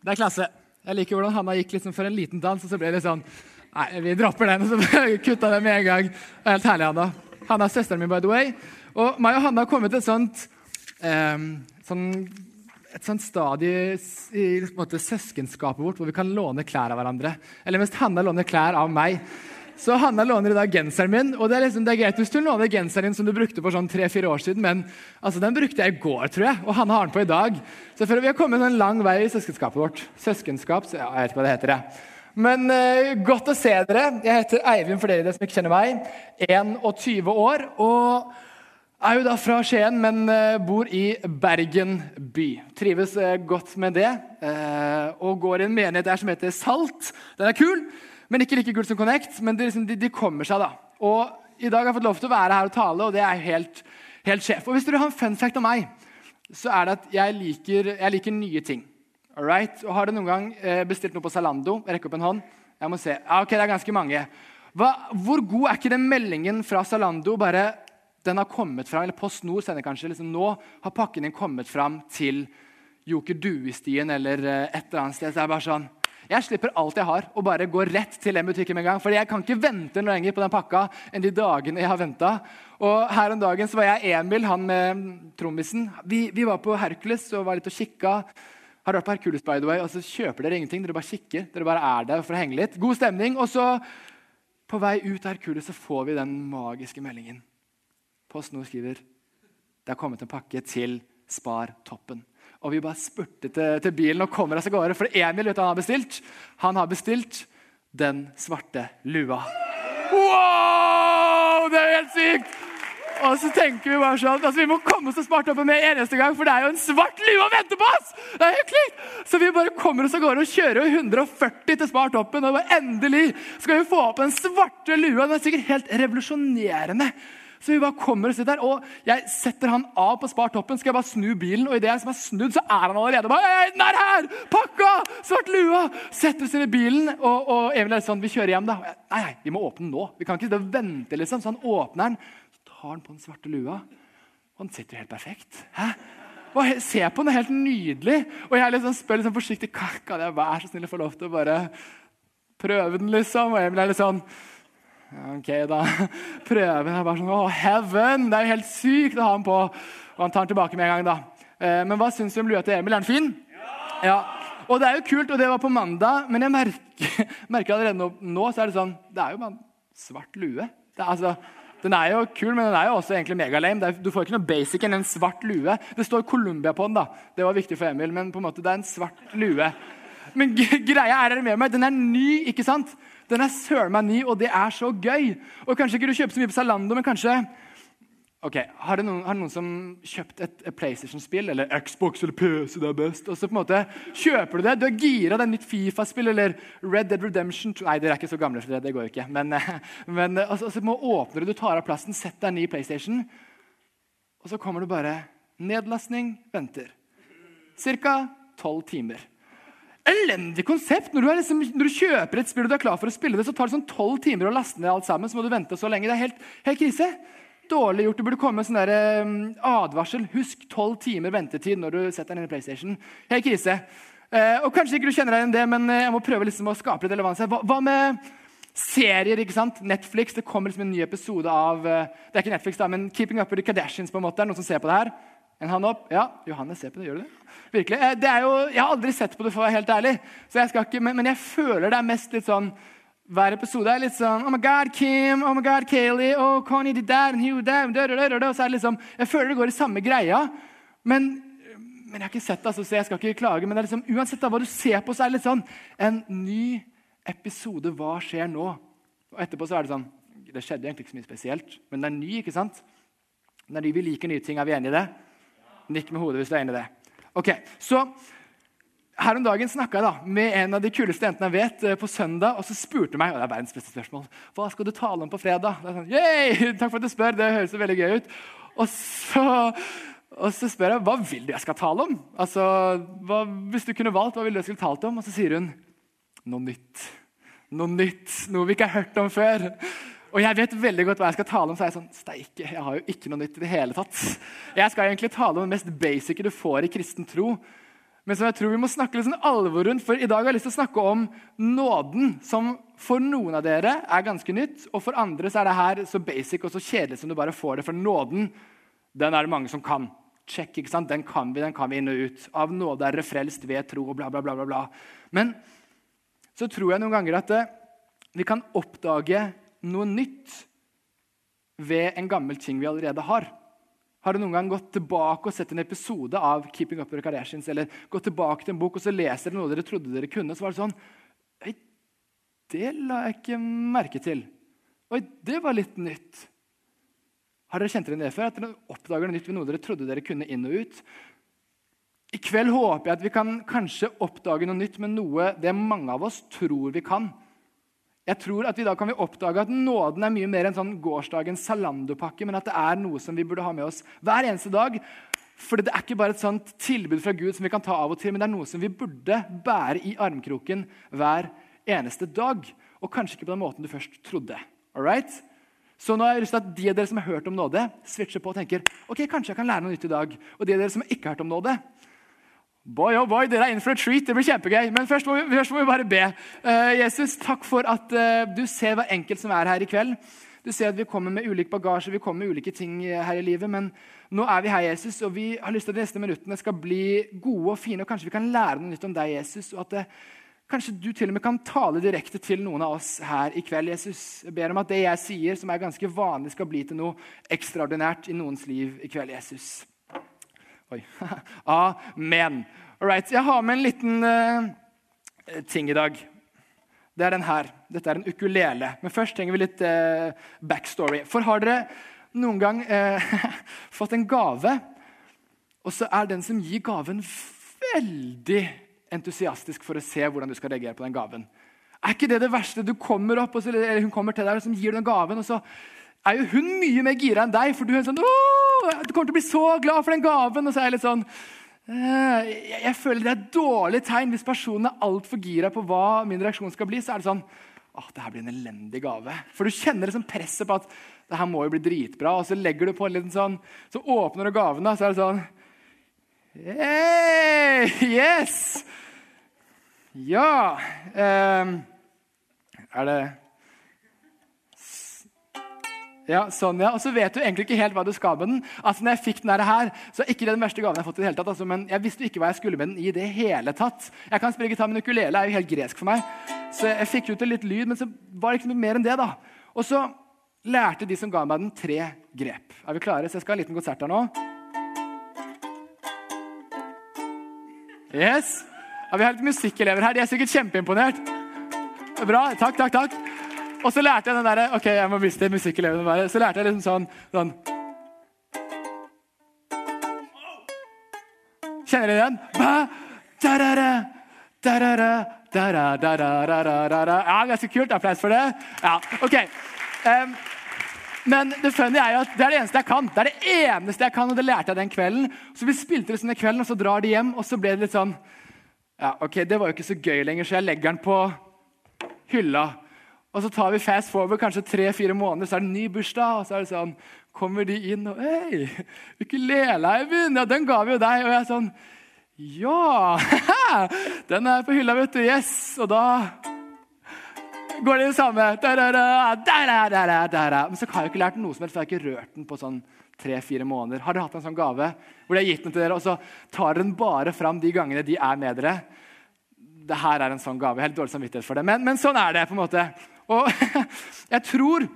Det er klasse. Jeg liker hvordan Hanna gikk liksom for en liten dans, og så ble det litt sånn Nei, vi dropper den. Og så kutta det med en gang. Helt herlig, Hanna. Hanna er søsteren min, by the way. Og meg og Hanna har kommet til et sånt, um, sånn, et sånt stadie i måte, søskenskapet vårt hvor vi kan låne klær av hverandre. Eller mens Hanna låner klær av meg. Så Hanna låner i dag genseren min. og Det er, liksom, det er greit hvis du låner genseren din som du brukte for sånn tre-fire år siden, men altså, den brukte jeg i går, tror jeg, og Hanna har den på i dag. Så vi har kommet en lang vei i søskenskapet vårt. Søskenskap, så jeg vet ikke hva det heter. Jeg. Men uh, godt å se dere. Jeg heter Eivind, for dere som ikke kjenner meg. 21 år. og er jo da fra Skien, men uh, bor i Bergen by. Trives uh, godt med det. og går i en menighet der som heter Salt. Den er kul. Men ikke like kult som Connect. Men de, liksom, de, de, kommer seg, da. Og i dag har jeg fått lov til å være her og tale, og det er helt, helt sjef. Og hvis dere har en fun fact om meg, så er det at jeg liker, jeg liker nye ting. Alright? Og Har du noen gang eh, bestilt noe på Zalando? Rekk opp en hånd. Jeg må se. Ja, ok, det er ganske mange. Hva, hvor god er ikke den meldingen fra Zalando? bare den har kommet fram, eller Post Nord sender kanskje, liksom, Nå har pakken din kommet fram til Joker Duestien eller eh, et eller annet sted. Så det er bare sånn, jeg slipper alt jeg har, og bare går rett til den butikken med en gang. For jeg kan ikke vente noe lenger på den pakka enn de dagene jeg har venta. Og her om dagen så var jeg Emil, han med trommisen. Vi, vi, var på Hercules og var litt og kikka. Har vært på Hercules, by the way, og så kjøper dere ingenting. Dere bare kikker. Dere bare er der for å henge litt. God stemning. Og så, på vei ut av Hercules, så får vi den magiske meldingen. PostNord skriver det har kommet en pakke til Spar Toppen. Og vi bare spurter til, til bilen og kommer oss av gårde. For Emil vet du, han har bestilt. Han har bestilt den svarte lua. Wow! Det er helt sykt! Og så tenker vi bare sånn, altså vi må komme oss til smartoppen med eneste gang, for det er jo en svart lue å vente på oss! Det er klikt! Så vi bare kommer oss av gårde og kjører 140 til smartoppen. Og endelig skal vi få opp den svarte lua. Den er sikkert helt revolusjonerende. Så vi bare kommer og sitter der, og jeg setter han av på spartoppen. Skal jeg bare snu bilen, og idet jeg er snudd, så er han allerede bare, Hei, den er her! Pakka! Svart lua! Setter oss inn i bilen, og, og Emil er sånn Vi kjører hjem, da. Nei, nei, vi må åpne den nå. Vi kan ikke vente, liksom. Så han åpner den, så tar han på den svarte lua. Og den sitter jo helt perfekt. Hæ? Og Se på den, helt nydelig. Og jeg liksom spør liksom forsiktig kan jeg være så snill å få lov til å bare prøve den. liksom? Og Emil er litt sånn Ok, da prøver jeg bare sånn Å, heaven! Det er jo helt sykt å ha den på. Og han tar den tilbake med en gang, da. Eh, men hva syns du om lua til Emil? Er den fin? Ja. ja. Og det er jo kult, og det var på mandag, men jeg merker, merker allerede nå, nå, så er det sånn Det er jo bare en svart lue. Er, altså, den er jo kul, men den er jo også egentlig megalame. Du får ikke noe basic enn en svart lue. Det står Columbia på den, da. Det var viktig for Emil, men på en måte, det er en svart lue. Men greia er dere med meg? Den er ny, ikke sant? Den er søren meg ny, og det er så gøy. Og Kanskje ikke du kjøper så mye på Zalando, men kanskje Ok, Har det noen, har det noen som kjøpt et, et PlayStation-spill eller Xbox eller PC? det er best, og så på en måte kjøper Du det, du er gira, det er nytt Fifa-spill eller Red Dead Redemption Nei, dere er ikke så gamle for det. det går jo ikke. Men, men altså, altså, åpner du, du tar av plassen, setter deg ny PlayStation, og så kommer du bare Nedlastning venter. Ca. tolv timer elendig konsept. Når du, liksom, når du, kjøper et spill og du er klar for å spille det, så tar det sånn tolv timer å laste ned alt sammen. Så må du vente så lenge. Det er helt, helt krise. Dårlig gjort. Det burde komme en sånn der, um, advarsel. Husk tolv timer ventetid når du setter deg inn i PlayStation. Helt krise. Uh, og Kanskje ikke du kjenner deg igjen det, men eh, jeg må prøve liksom å skape litt relevans. Hva, hva, med serier? ikke sant? Netflix. Det kommer liksom en ny episode av uh, det er ikke Netflix da, men Keeping Up with the Kardashians. på en måte. Er noen som ser på det her? En hånd opp? Ja, Johannes ser på det. Gjør du det? Virkelig. Eh, det er jo, jeg har aldri sett på det, for å være helt ærlig. Så jeg skal ikke, men, men jeg føler det er mest litt sånn hver episode er litt sånn Oh my God, Kim. Oh my God, Kayleigh. Oh, Connie did that, and did that, Og så er det liksom, Jeg føler det går i samme greia. Men, men jeg har ikke sett det, altså, så jeg skal ikke klage. Men det er liksom, uansett da, hva du ser på, så er det litt sånn En ny episode. Hva skjer nå? Og etterpå så er det sånn Det skjedde egentlig ikke så mye spesielt, men det er ny. ikke sant? Det er ny, Vi liker nye ting. Er vi enige i det? Nikk med hodet hvis du er enig i det. Ok, så her om dagen snakka jeg da med en av de kuleste jentene jeg vet, eh, på søndag. Og så spurte hun meg, og det er verdens beste spørsmål, hva skal du tale om på fredag. Det er sånn! Takk for at du spør, det høres veldig gøy ut. Og så, og så spør jeg hva vil du jeg skal tale om. Altså, hva, Hvis du kunne valgt, hva ville du jeg skulle talt om? Og så sier hun noe nytt. Noe nytt, noe vi ikke har hørt om før. Og jeg vet veldig godt hva jeg skal tale om. så er jeg sånn, Steike, jeg har jo ikke noe nytt i det hele tatt. Jeg skal egentlig tale om det mest basice du får i kristen tro. men som jeg tror vi må snakke litt sånn alvor rundt. For i dag har jeg lyst til å snakke om nåden, som for noen av dere er ganske nytt. Og for andre så er det her så basic og så kjedelig som du bare får det. For nåden, den er det mange som kan. Check, ikke sant? Den kan vi, den kan vi inn og ut. Av nåde er dere frelst ved tro og bla, bla, bla. bla, bla. Men så tror jeg noen ganger at det, vi kan oppdage noe nytt ved en gammel ting vi allerede har. Har du noen gang gått tilbake og sett en episode av Keeping Up With Kardashians, eller gått tilbake til en bok og så leser dere noe dere trodde dere kunne? Så var det sånn Oi, det la jeg ikke merke til. Oi, det var litt nytt. Har dere kjent dere det før? At dere oppdager noe nytt ved noe dere trodde dere kunne inn og ut? I kveld håper jeg at vi kan kanskje oppdage noe nytt med noe det mange av oss tror vi kan. Jeg tror at vi Da kan vi oppdage at nåden er mye mer enn sånn gårsdagens Zalando-pakke, men at det er noe som vi burde ha med oss hver eneste dag. For det er ikke bare et sånt tilbud fra Gud som vi kan ta av og til, men det er noe som vi burde bære i armkroken hver eneste dag. Og kanskje ikke på den måten du først trodde. Alright? Så nå har jeg lyst til at De av dere som har hørt om nåde, switcher på og tenker ok, kanskje jeg kan lære noe nytt i dag. Og de av dere som ikke har hørt om nåde, Boy, oh boy, Dere er in for a treat. Det blir kjempegøy. Men først må vi, først må vi bare be. Uh, Jesus, takk for at uh, du ser hver enkelt som er her i kveld. Du ser at Vi kommer med ulik bagasje, vi kommer med ulike ting eh, her i livet. Men nå er vi her, Jesus, og vi har lyst til at de neste minuttene skal bli gode og fine. og Kanskje vi kan lære noe nytt om deg, Jesus. og at det, Kanskje du til og med kan tale direkte til noen av oss her i kveld. Jesus. Jeg ber om at det jeg sier, som er ganske vanlig, skal bli til noe ekstraordinært i noens liv i kveld. Jesus. Oi. Amen. Alright, Jeg har med en liten uh, ting i dag. Det er den her. Dette er en ukulele. Men først trenger vi litt uh, backstory. For har dere noen gang uh, fått en gave, og så er den som gir gaven, veldig entusiastisk for å se hvordan du skal reagere på den gaven? Er ikke det det verste? Du kommer opp, så, eller Hun kommer til deg og gir den gaven, og så er jo hun mye mer gira enn deg. For du er sånn, du kommer til å bli så glad for den gaven. Og så er jeg litt sånn «Eh, jeg, føler det er et dårlig tegn hvis personen er altfor gira på hva min reaksjon skal bli. Så er det sånn åh, det her blir en elendig gave. For du kjenner liksom presset på at det her må jo bli dritbra. Og så legger du på en liten sånn, så åpner du gaven, da, så er det sånn Hey, yes! Ja um, Er det ja, sånn, ja. Og så vet du egentlig ikke helt hva du skal med den. Altså, når jeg fikk den her, så ikke det den verste gaven jeg har fått i det hele tatt. Altså, men jeg visste ikke hva jeg skulle med den i det hele tatt. Jeg kan spille gitar, men ukulele er jo helt gresk for meg. Så jeg fikk ut litt lyd, men så var det ikke noe mer enn det. da. Og så lærte de som ga meg den, tre grep. Er vi klare? Så jeg skal ha en liten konsert her nå. Yes. Ja, vi har litt musikkelever her. De er sikkert kjempeimponert. Bra. Takk, takk, takk. Og så lærte jeg den derre Ok, jeg må miste musikkelevene bare. Så lærte jeg liksom sånn, sånn. Kjenner dere den? Ba, darara, darara, darara, ja, ganske kult. Applaus for det. Ja, ok. Um, men det funny er jo at det er det eneste jeg kan. Det er det eneste jeg kan, og det lærte jeg den kvelden. Så vi spilte liksom den kvelden, og så drar de hjem, og så ble det litt sånn Ja, ok, det var jo ikke så gøy lenger, så jeg legger den på hylla. Og så tar vi fast forward kanskje tre-fire måneder, så er det en ny bursdag. Og så er det sånn, kommer de inn og Hei, ukulele, Eivind! Ja, den ga vi jo deg. Og jeg er sånn Ja! Den er på hylla, vet du. Yes! Og da går det det samme. Men så har jeg ikke lært noe som helst, for jeg har ikke rørt den på sånn tre-fire måneder. Har dere hatt en sånn gave hvor de har gitt den til dere, og så tar dere den bare fram de gangene de er med dere? Det her er en sånn gave. Helt dårlig samvittighet for det. Men, men sånn er det. på en måte. Og jeg tror,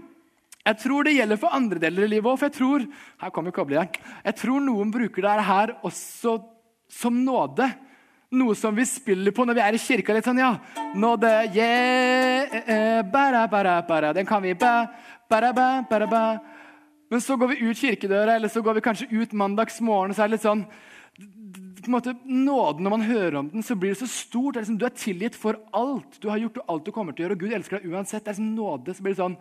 jeg tror det gjelder for andre deler i livet òg. For jeg tror her kommer koblet, jeg tror noen bruker det her også som nåde. Noe som vi spiller på når vi er i kirka. litt sånn, ja, Nåde, yeah, eh, eh, bara, bara, bara. Den kan vi. Ba, bara, ba, bara, ba. Men så går vi ut kirkedøra, eller så går vi kanskje ut mandagsmorgen, og så er det litt sånn på en måte, nåden, Når man hører om den, så blir det så stort. Det er liksom, du er tilgitt for alt. Du har gjort alt du kommer til å gjøre, og Gud elsker deg uansett. Det er liksom nåde. Så blir det sånn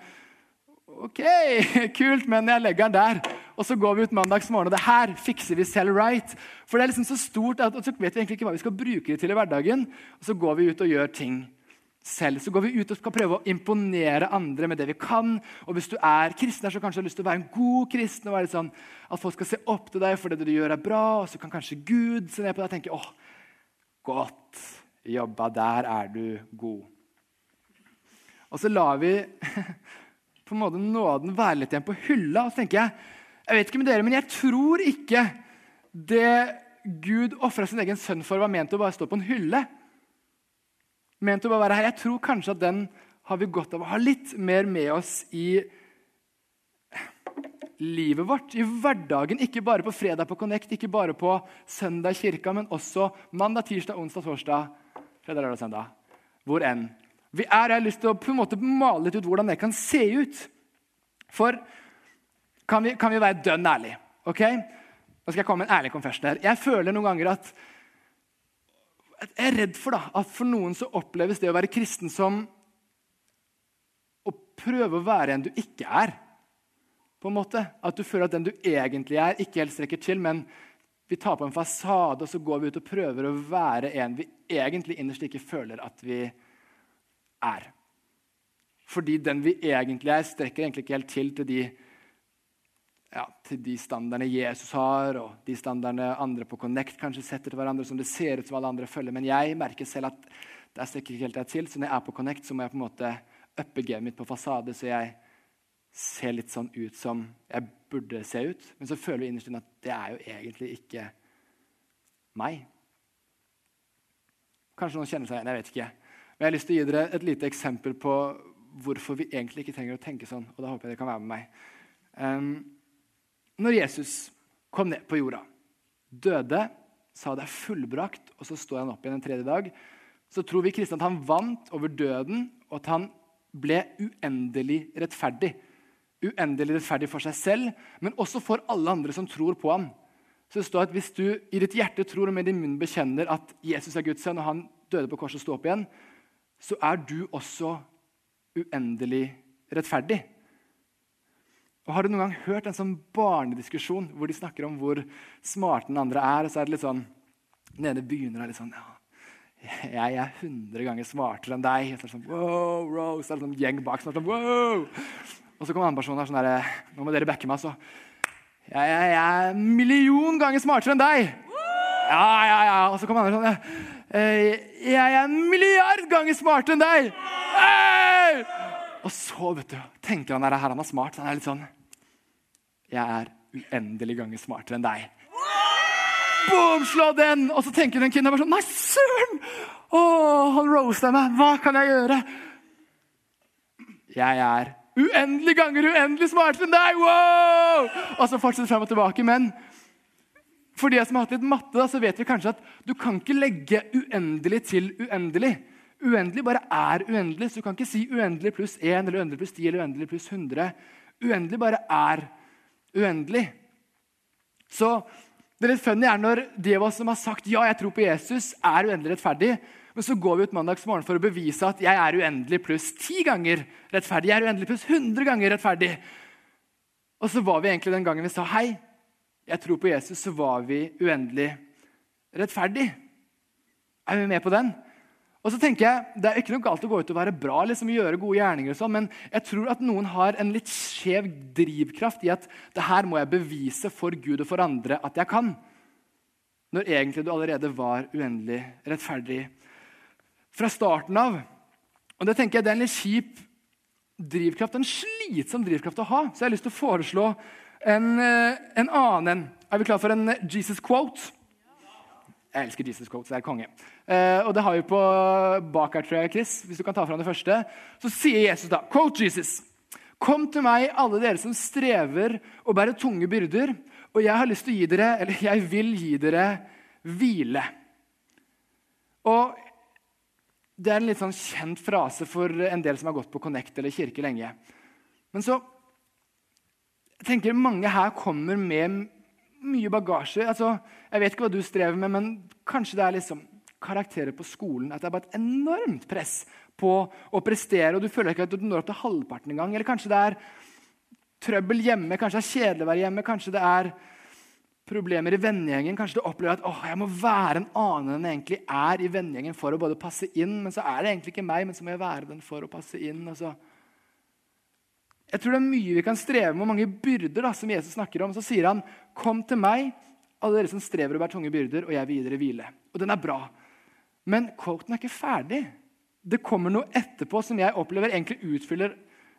OK, kult, men jeg legger den der. Og så går vi ut mandags morgen, og det her fikser vi selv right. For det er liksom så stort at og så vet vi egentlig ikke hva vi skal bruke det til i hverdagen. Og så går vi ut og gjør ting selv. Så går vi ut og skal prøve å imponere andre med det vi kan. Og hvis du er kristen, så kanskje du har lyst til å være en god kristen. og være sånn At folk skal se opp til deg for det du gjør, er bra. Og så kan kanskje Gud se ned på deg og tenke åh, Godt jobba. Der er du god. Og så lar vi på en måte nåden være litt igjen på hylla. Og så tenker jeg jeg vet ikke med dere, men jeg tror ikke det Gud ofra sin egen sønn for, var ment å bare stå på en hylle. Ment å bare være her. Jeg tror kanskje at den har vi godt av å ha litt mer med oss i livet vårt, i hverdagen. Ikke bare på fredag på Connect, ikke bare på søndag i kirka, men også mandag, tirsdag, onsdag, torsdag, fredag, lørdag, søndag. Hvor enn. Vi er, Jeg har lyst til å på en måte male litt ut hvordan det kan se ut. For kan vi, kan vi være dønn ærlige? ok? Nå skal jeg komme med en ærlig confession her. Jeg føler noen ganger at Jeg er redd for da, at for noen så oppleves det å være kristen som å prøve å være en du ikke er. På en måte. At du føler at den du egentlig er, ikke helt strekker til, men vi tar på en fasade og så går vi ut og prøver å være en vi egentlig innerst ikke føler at vi er. Fordi den vi egentlig er, strekker egentlig ikke helt til til de, ja, til de standardene Jesus har, og de standardene andre på Connect kanskje setter til hverandre, som det ser ut som alle andre følger. Men jeg merker selv at der strekker ikke helt jeg til. Så når jeg er på Connect, så må jeg på en måte uppe gamet mitt på fasade, så jeg ser litt sånn ut som jeg burde se ut. Men så føler vi innerst inne at det er jo egentlig ikke meg. Kanskje noen kjenner seg igjen. Jeg vet ikke. Men jeg har lyst til å gi dere et lite eksempel på hvorfor vi egentlig ikke trenger å tenke sånn. og da håper jeg dere kan være med meg. Um, når Jesus kom ned på jorda, døde, sa det er fullbrakt, og så står han opp igjen en tredje dag, så tror vi kristne at han vant over døden, og at han ble uendelig rettferdig. Uendelig rettferdig for seg selv, men også for alle andre som tror på ham. Så det står at Hvis du i ditt hjerte tror og med din munn bekjenner at Jesus er Guds sønn, og han døde på korset og sto opp igjen, så er du også uendelig rettferdig. Og Har du noen gang hørt en sånn barnediskusjon hvor de snakker om hvor smarte den andre er? og så er det litt sånn, Den ene begynner litt sånn ja, 'Jeg er 100 ganger smartere enn deg.' Så er det sånn, wow, wow, så er det sånn gjeng bak sånn, wow. Og så kommer en annen person her sånn der, 'Nå må dere backe meg.' så, jeg, jeg, jeg er en million ganger smartere enn deg.' Ja, ja, ja. Og så kommer andre sånn ja... 'Jeg er en milliard ganger smartere enn deg!' Hey! Og så vet du, tenker han der, her han er smart. Han er litt sånn 'Jeg er uendelig ganger smartere enn deg'. Boom, slå den! Og så tenker den kiden sånn Nei, søren! Å, han roasta meg. Hva kan jeg gjøre? Jeg er uendelig ganger uendelig smartere enn deg! Wow! Og så fortsetter frem og tilbake. Men for de som har hatt litt matte, da, så vet vi kanskje at du kan ikke legge uendelig til uendelig. Uendelig bare er uendelig, så du kan ikke si uendelig pluss 1 eller uendelig pluss 10 eller uendelig pluss 100. Uendelig bare er uendelig. Så det litt funny er når de av oss som har sagt ja, jeg tror på Jesus, er uendelig rettferdig, men så går vi ut mandagsmorgen for å bevise at jeg er uendelig pluss 10 ganger rettferdig. Jeg er uendelig pluss 100 ganger rettferdig. Og så var vi egentlig den gangen vi sa hei, jeg tror på Jesus, så var vi uendelig rettferdig. Er vi med på den? Og så tenker jeg, Det er ikke noe galt å gå ut og være bra, liksom gjøre gode gjerninger, og sånn, men jeg tror at noen har en litt skjev drivkraft i at det her må jeg bevise for Gud og for andre at jeg kan. Når egentlig du allerede var uendelig rettferdig fra starten av. Og Det tenker jeg det er en litt kjip drivkraft, en slitsom drivkraft å ha. Så jeg har lyst til å foreslå en, eh, en annen Er vi klar for en Jesus quote? Jeg elsker Jesus quotes. Det er konge. Eh, og det har vi på bak her, tror jeg, Chris. Hvis du kan ta fram det første. Så sier Jesus da Quote Jesus. Kom til meg, alle dere som strever og bærer tunge byrder, og jeg har lyst til å gi dere, eller jeg vil gi dere hvile. Og Det er en litt sånn kjent frase for en del som har gått på Connect eller kirke lenge. Men så jeg tenker Mange her kommer med mye bagasje. Altså, jeg vet ikke hva du strever med, men kanskje det er liksom karakterer på skolen. At det er bare et enormt press på å prestere, og du føler ikke at du når opp til halvparten engang. Eller kanskje det er trøbbel hjemme, kanskje det er kjedelig å være hjemme. Kanskje det er problemer i vennegjengen. Kanskje du opplever at åh, jeg må være en annen enn jeg egentlig er i vennegjengen for å både passe inn, men så er det egentlig ikke meg, men så må jeg være den for å passe inn. og så jeg tror det er mye vi kan streve med, og mange byrder da, som Jesus snakker om. Så sier han, 'Kom til meg, alle dere som strever og bærer tunge byrder, og jeg vil gi dere hvile.' Og den er bra. Men quoten er ikke ferdig. Det kommer noe etterpå som jeg opplever egentlig utfyller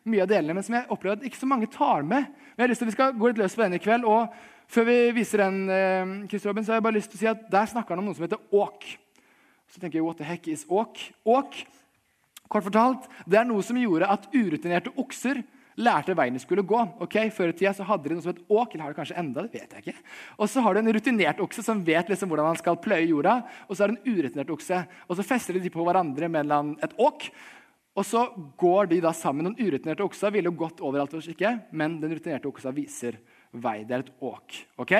mye av delene, men som jeg opplever at ikke så mange tar med. Men jeg har lyst til at Vi skal gå litt løs på den i kveld. og Før vi viser den, eh, Chris Robin, så har jeg bare lyst til å si at der snakker han om noe som heter åk. Så tenker jeg, what the heck is åk? Åk, kort fortalt, det er noe som gjorde at urutinerte okser lærte veien de skulle gå. Okay? Før i tida hadde de noe som het åk. eller har de kanskje enda, det vet jeg ikke. Og så har du en rutinert okse som vet liksom hvordan han skal pløye jorda. Og så er det en urutinert okse. Og så fester de på hverandre med et åk. Og så går de da sammen. Den urutinerte oksa ville jo gått overalt, ikke, men den rutinerte oksa viser vei. Det er et åk. ok?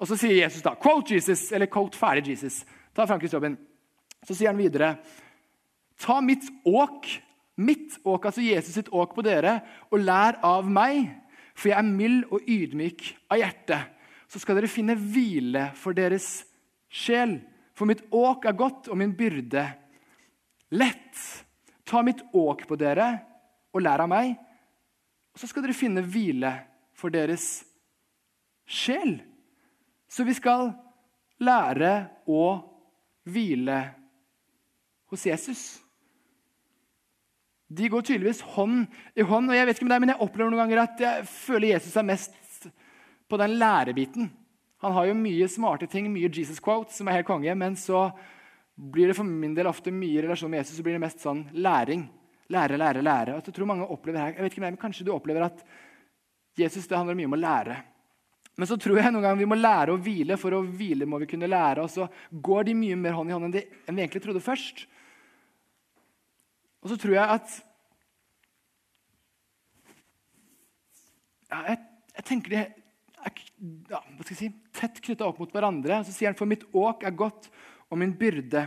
Og så sier Jesus da, quote Jesus, eller quote ferdig Jesus. Ta Frank Robin. Så sier han videre, ta mitt åk mitt åk, altså Jesus sitt åk på dere, og lær av meg, for jeg er mild og ydmyk av hjerte. Så skal dere finne hvile for deres sjel. For mitt åk er godt, og min byrde lett. Ta mitt åk på dere og lær av meg, og så skal dere finne hvile for deres sjel. Så vi skal lære å hvile hos Jesus. De går tydeligvis hånd i hånd. og jeg vet ikke om det er, men jeg opplever noen ganger at jeg føler Jesus er mest på den lærebiten. Han har jo mye smarte ting, mye Jesus quotes, som er helt konge, men så blir det for min del ofte mye relasjon med Jesus, så blir det mest sånn læring. Lære, lære, lære. Og jeg tror mange opplever her, jeg vet ikke, om det, men Kanskje du opplever at Jesus det handler mye om å lære. Men så tror jeg noen ganger vi må lære å hvile. For å hvile må vi kunne lære. Og så går de mye mer hånd i hånd enn, enn vi egentlig trodde først. Og så tror jeg at ja, jeg, jeg, tenker de er ja, si, tett knytta opp mot hverandre. Så sier han for mitt åk er godt, og min byrde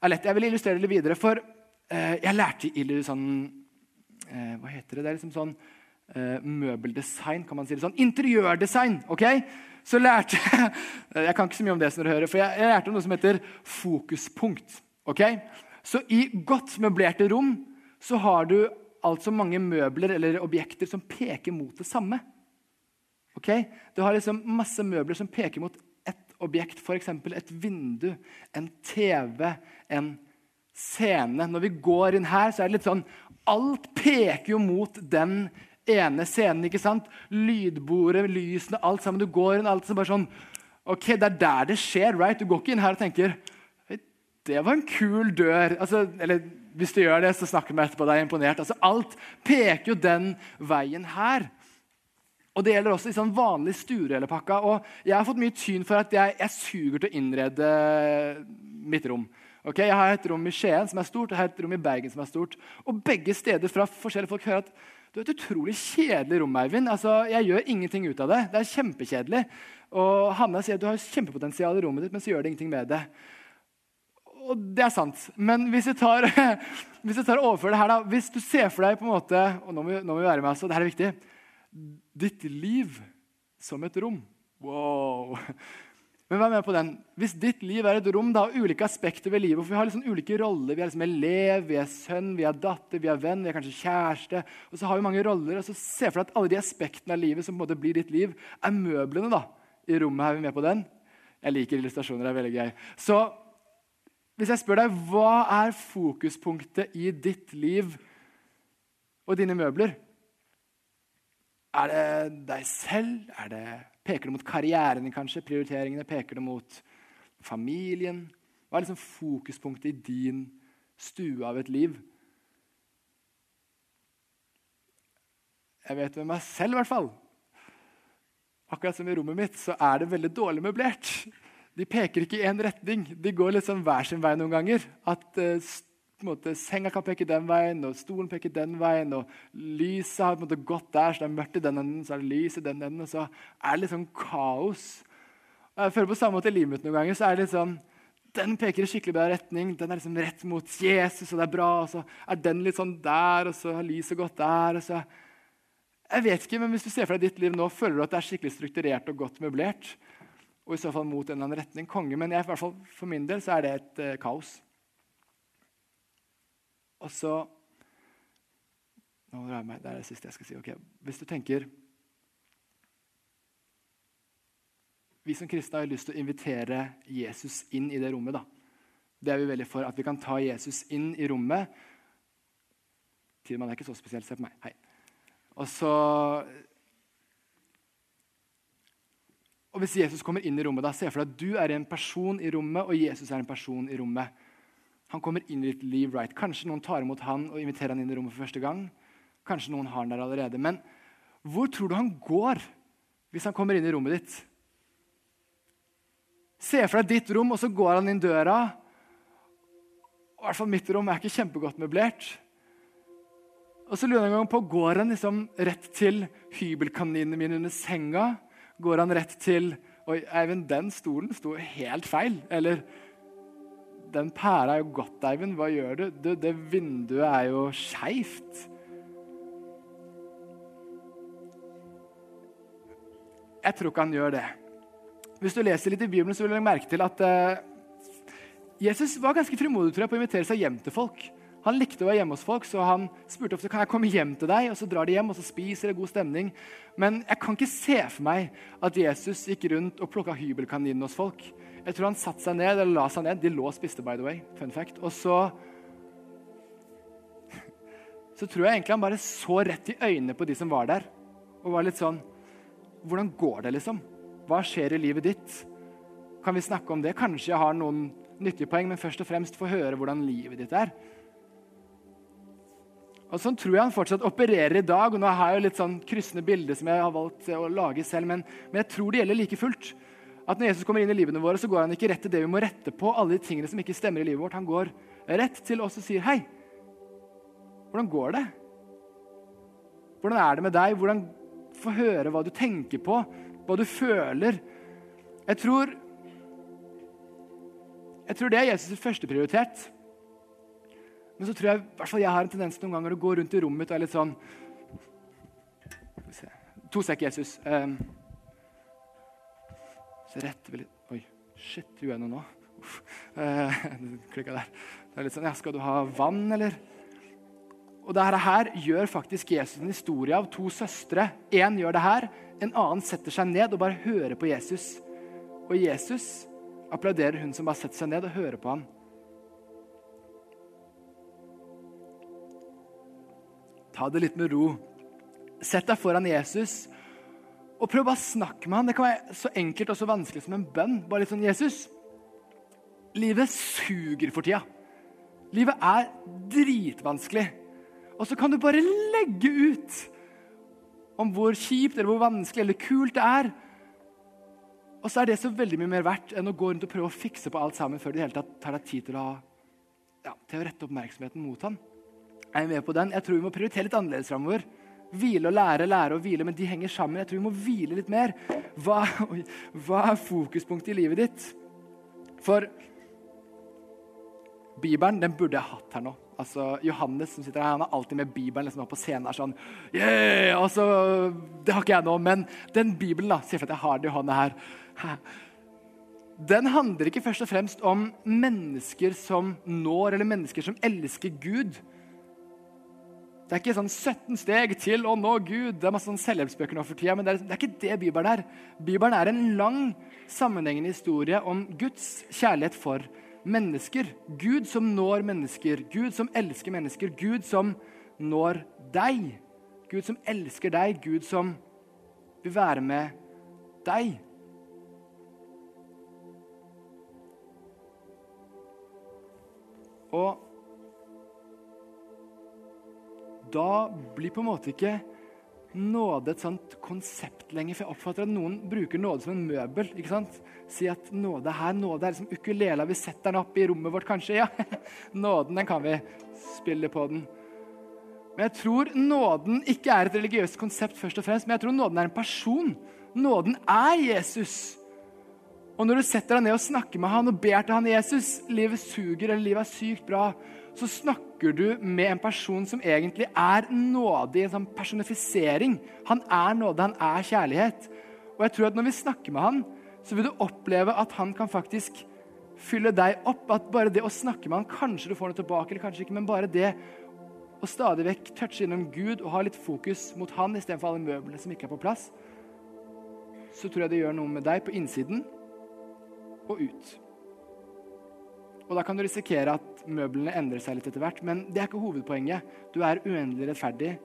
er lett. Jeg vil illustrere det litt videre, for eh, jeg lærte i sånn eh, Hva heter det? Det er liksom sånn eh, møbeldesign, kan man si det sånn. Interiørdesign. ok? Så lærte jeg Jeg kan ikke så mye om det, som dere hører, for jeg, jeg lærte om noe som heter fokuspunkt. ok? Så i godt møblerte rom så har du altså mange møbler eller objekter som peker mot det samme. Okay? Du har liksom masse møbler som peker mot ett objekt, f.eks. et vindu, en TV, en scene. Når vi går inn her, så er det litt sånn Alt peker jo mot den ene scenen. ikke sant? Lydbordet, lysene, alt sammen. Du går inn, alt som bare sånn Ok, det er der det skjer. right? Du går ikke inn her og tenker det var en kul dør. Altså, eller hvis du gjør det, så snakker vi etterpå. deg imponert. Altså, alt peker jo den veien her. Og Det gjelder også i sånn vanlig sturelepakka. Og jeg har fått mye tyn for at jeg, jeg suger til å innrede mitt rom. Okay? Jeg har et rom i Skien som er stort, og jeg har et rom i Bergen som er stort. Og begge steder fra forskjellige folk hører at du er et utrolig kjedelig rom, Eivind. Altså, jeg gjør ingenting ut av det. Det er kjempekjedelig. Og Hanna sier at du har kjempepotensial i rommet ditt, men så gjør det ingenting med det og det er sant. Men hvis jeg tar, hvis jeg tar overfører det her, da, hvis du ser for deg på en måte og nå må, vi, nå må vi være med, altså, det her er viktig Ditt liv som et rom. Wow! Men vær med på den. Hvis ditt liv er et rom, da, ulike aspekter ved livet for Vi har liksom ulike roller. Vi er liksom elev, vi er sønn, vi er datter, vi er venn, vi er kanskje kjæreste. Og så har vi mange roller, og så Se for deg at alle de aspektene av livet som på en måte blir ditt liv, er møblene da, i rommet. Er vi med på den? Jeg liker illustrasjoner. det er veldig gøy. Så hvis jeg spør deg hva er fokuspunktet i ditt liv og dine møbler? Er det deg selv? Det, peker det mot karrieren din, kanskje? Prioriteringene? Peker det mot familien? Hva er liksom fokuspunktet i din stue av et liv? Jeg vet med meg selv, i hvert fall. Akkurat som i rommet mitt, så er det veldig dårlig møblert de peker ikke i én retning. De går liksom hver sin vei noen ganger. At uh, måte, Senga kan peke den veien, og stolen peker den veien. og Lyset har måte gått der, så det er mørkt i den enden, så er det lys i den enden. og Så er det litt sånn kaos. Jeg føler på samme måte i livet mitt noen ganger. så er det litt sånn, Den peker i skikkelig bra retning. Den er liksom rett mot Jesus, og det er bra. Og så er den litt sånn der, og så har lyset gått der. og så... Jeg vet ikke, men Hvis du ser for deg ditt liv nå, føler du at det er skikkelig strukturert og godt møblert? Og i så fall mot en eller annen retning konge. Men jeg, i hvert fall for min del så er det et eh, kaos. Og så nå jeg meg, Det er det siste jeg skal si. Okay. Hvis du tenker Vi som kristne har lyst til å invitere Jesus inn i det rommet. da. Det er vi veldig for. At vi kan ta Jesus inn i rommet. Tidemann er ikke så spesielt. Se på meg. Hei. Og så Og Hvis Jesus kommer inn i rommet, da, se for deg at du er en person i rommet, og Jesus er en person i rommet. Han kommer inn i ditt liv. right. Kanskje noen tar imot han og inviterer han inn i rommet for første gang. Kanskje noen har han der allerede. Men hvor tror du han går hvis han kommer inn i rommet ditt? Se for deg ditt rom, og så går han inn døra. I hvert fall mitt rom er ikke kjempegodt møblert. Og så lurer jeg en gang på, Går han liksom rett til hybelkaninene mine under senga? Går han rett til Oi, Eivind, den stolen sto helt feil. Eller Den pæra er jo godt, Eivind. Hva gjør du? du det vinduet er jo skeivt. Jeg tror ikke han gjør det. Hvis du leser litt i Bibelen, så vil du merke til at uh, Jesus var ganske frimodig tror jeg, på å invitere seg hjem til folk. Han likte å være hjemme hos folk, så han spurte ofte kan jeg komme hjem til deg. og Så drar de hjem og så spiser det god stemning. Men jeg kan ikke se for meg at Jesus gikk rundt og plukka hybelkaninene hos folk. Jeg tror han satte seg ned, eller la seg ned. De lå og spiste, by the way. Fun fact. Og så Så tror jeg egentlig han bare så rett i øynene på de som var der, og var litt sånn Hvordan går det, liksom? Hva skjer i livet ditt? Kan vi snakke om det? Kanskje jeg har noen nyttige poeng, men først og fremst få høre hvordan livet ditt er. Og Sånn tror jeg han fortsatt opererer i dag. og Nå har jeg jo litt sånn kryssende bilder som jeg har valgt å lage selv, men, men, jeg tror det gjelder like fullt. At Når Jesus kommer inn i livene våre, så går han ikke rett til det vi må rette på, alle de tingene som ikke stemmer i livet vårt. Han går rett til oss og sier, 'Hei, hvordan går det?' Hvordan er det med deg? Hvordan Få høre hva du tenker på, hva du føler. Jeg tror, jeg tror det er Jesus' førsteprioritet. Men så tror jeg i hvert fall jeg har en tendens noen ganger å gå rundt i rommet mitt og er litt sånn To sekk, Jesus. Um, så retter vi litt Oi, shit, gjorde jeg noe nå? Uff. Uh, der. Det er litt sånn, ja, Skal du ha vann, eller? Og dette her gjør faktisk Jesus en historie av to søstre. Én gjør det her, en annen setter seg ned og bare hører på Jesus. Og Jesus applauderer hun som bare setter seg ned og hører på ham. Ta det litt med ro. Sett deg foran Jesus og prøv bare å snakke med ham. Det kan være så enkelt og så vanskelig som en bønn. Bare litt sånn Jesus, livet suger for tida. Livet er dritvanskelig. Og så kan du bare legge ut om hvor kjipt eller hvor vanskelig eller kult det er. Og så er det så veldig mye mer verdt enn å gå rundt og prøve å fikse på alt sammen før du i hele tatt tar deg tid til å, ja, til å rette oppmerksomheten mot ham. Er vi med på den? Jeg tror vi må prioritere litt annerledes framover. Hvile og lære, lære og hvile, men de henger sammen. Jeg tror vi må hvile litt mer. Hva, oi, hva er fokuspunktet i livet ditt? For Bibelen den burde jeg hatt her nå. Altså, Johannes som sitter her, han har alltid med Bibelen liksom, på scenen. er sånn, yeah! Altså, det har ikke jeg nå, men den Bibelen da, sier for at jeg har det i hånda her. Den handler ikke først og fremst om mennesker som når, eller mennesker som elsker Gud. Det er ikke sånn 17 steg til å nå Gud. Det er masse sånn selvhjelpsbøker nå for tida, men det er, det er, ikke det Bibelen er. Bibelen er en lang, sammenhengende historie om Guds kjærlighet for mennesker. Gud som når mennesker, Gud som elsker mennesker, Gud som når deg. Gud som elsker deg, Gud som vil være med deg. Og da blir på en måte ikke nåde et sånt konsept lenger. For jeg oppfatter at noen bruker nåde som en møbel. ikke sant? Si at nåde her, nåde er liksom ukulele. Vi setter den opp i rommet vårt, kanskje. Ja, nåden, den kan vi spille på den. Men jeg tror nåden ikke er et religiøst konsept, først og fremst, men jeg tror nåden er en person. Nåden er Jesus. Og når du setter deg ned og snakker med han og ber til han Jesus, livet suger eller livet er sykt bra, så snakker du med en person som egentlig er nådig, en sånn personifisering. Han er nåde, han er kjærlighet. Og jeg tror at når vi snakker med han, så vil du oppleve at han kan faktisk fylle deg opp. At bare det å snakke med han, kanskje du får noe tilbake, eller kanskje ikke, men bare det å stadig vekk touche innom Gud og ha litt fokus mot han istedenfor alle møblene som ikke er på plass, så tror jeg det gjør noe med deg på innsiden og ut. Og da kan du risikere at møblene endrer seg litt etter hvert. Men det er ikke hovedpoenget. Du er uendelig rettferdig.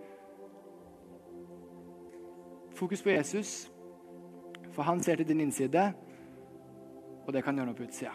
Fokus på Jesus, for han ser til din innside, og det kan gjøre noe på utsida.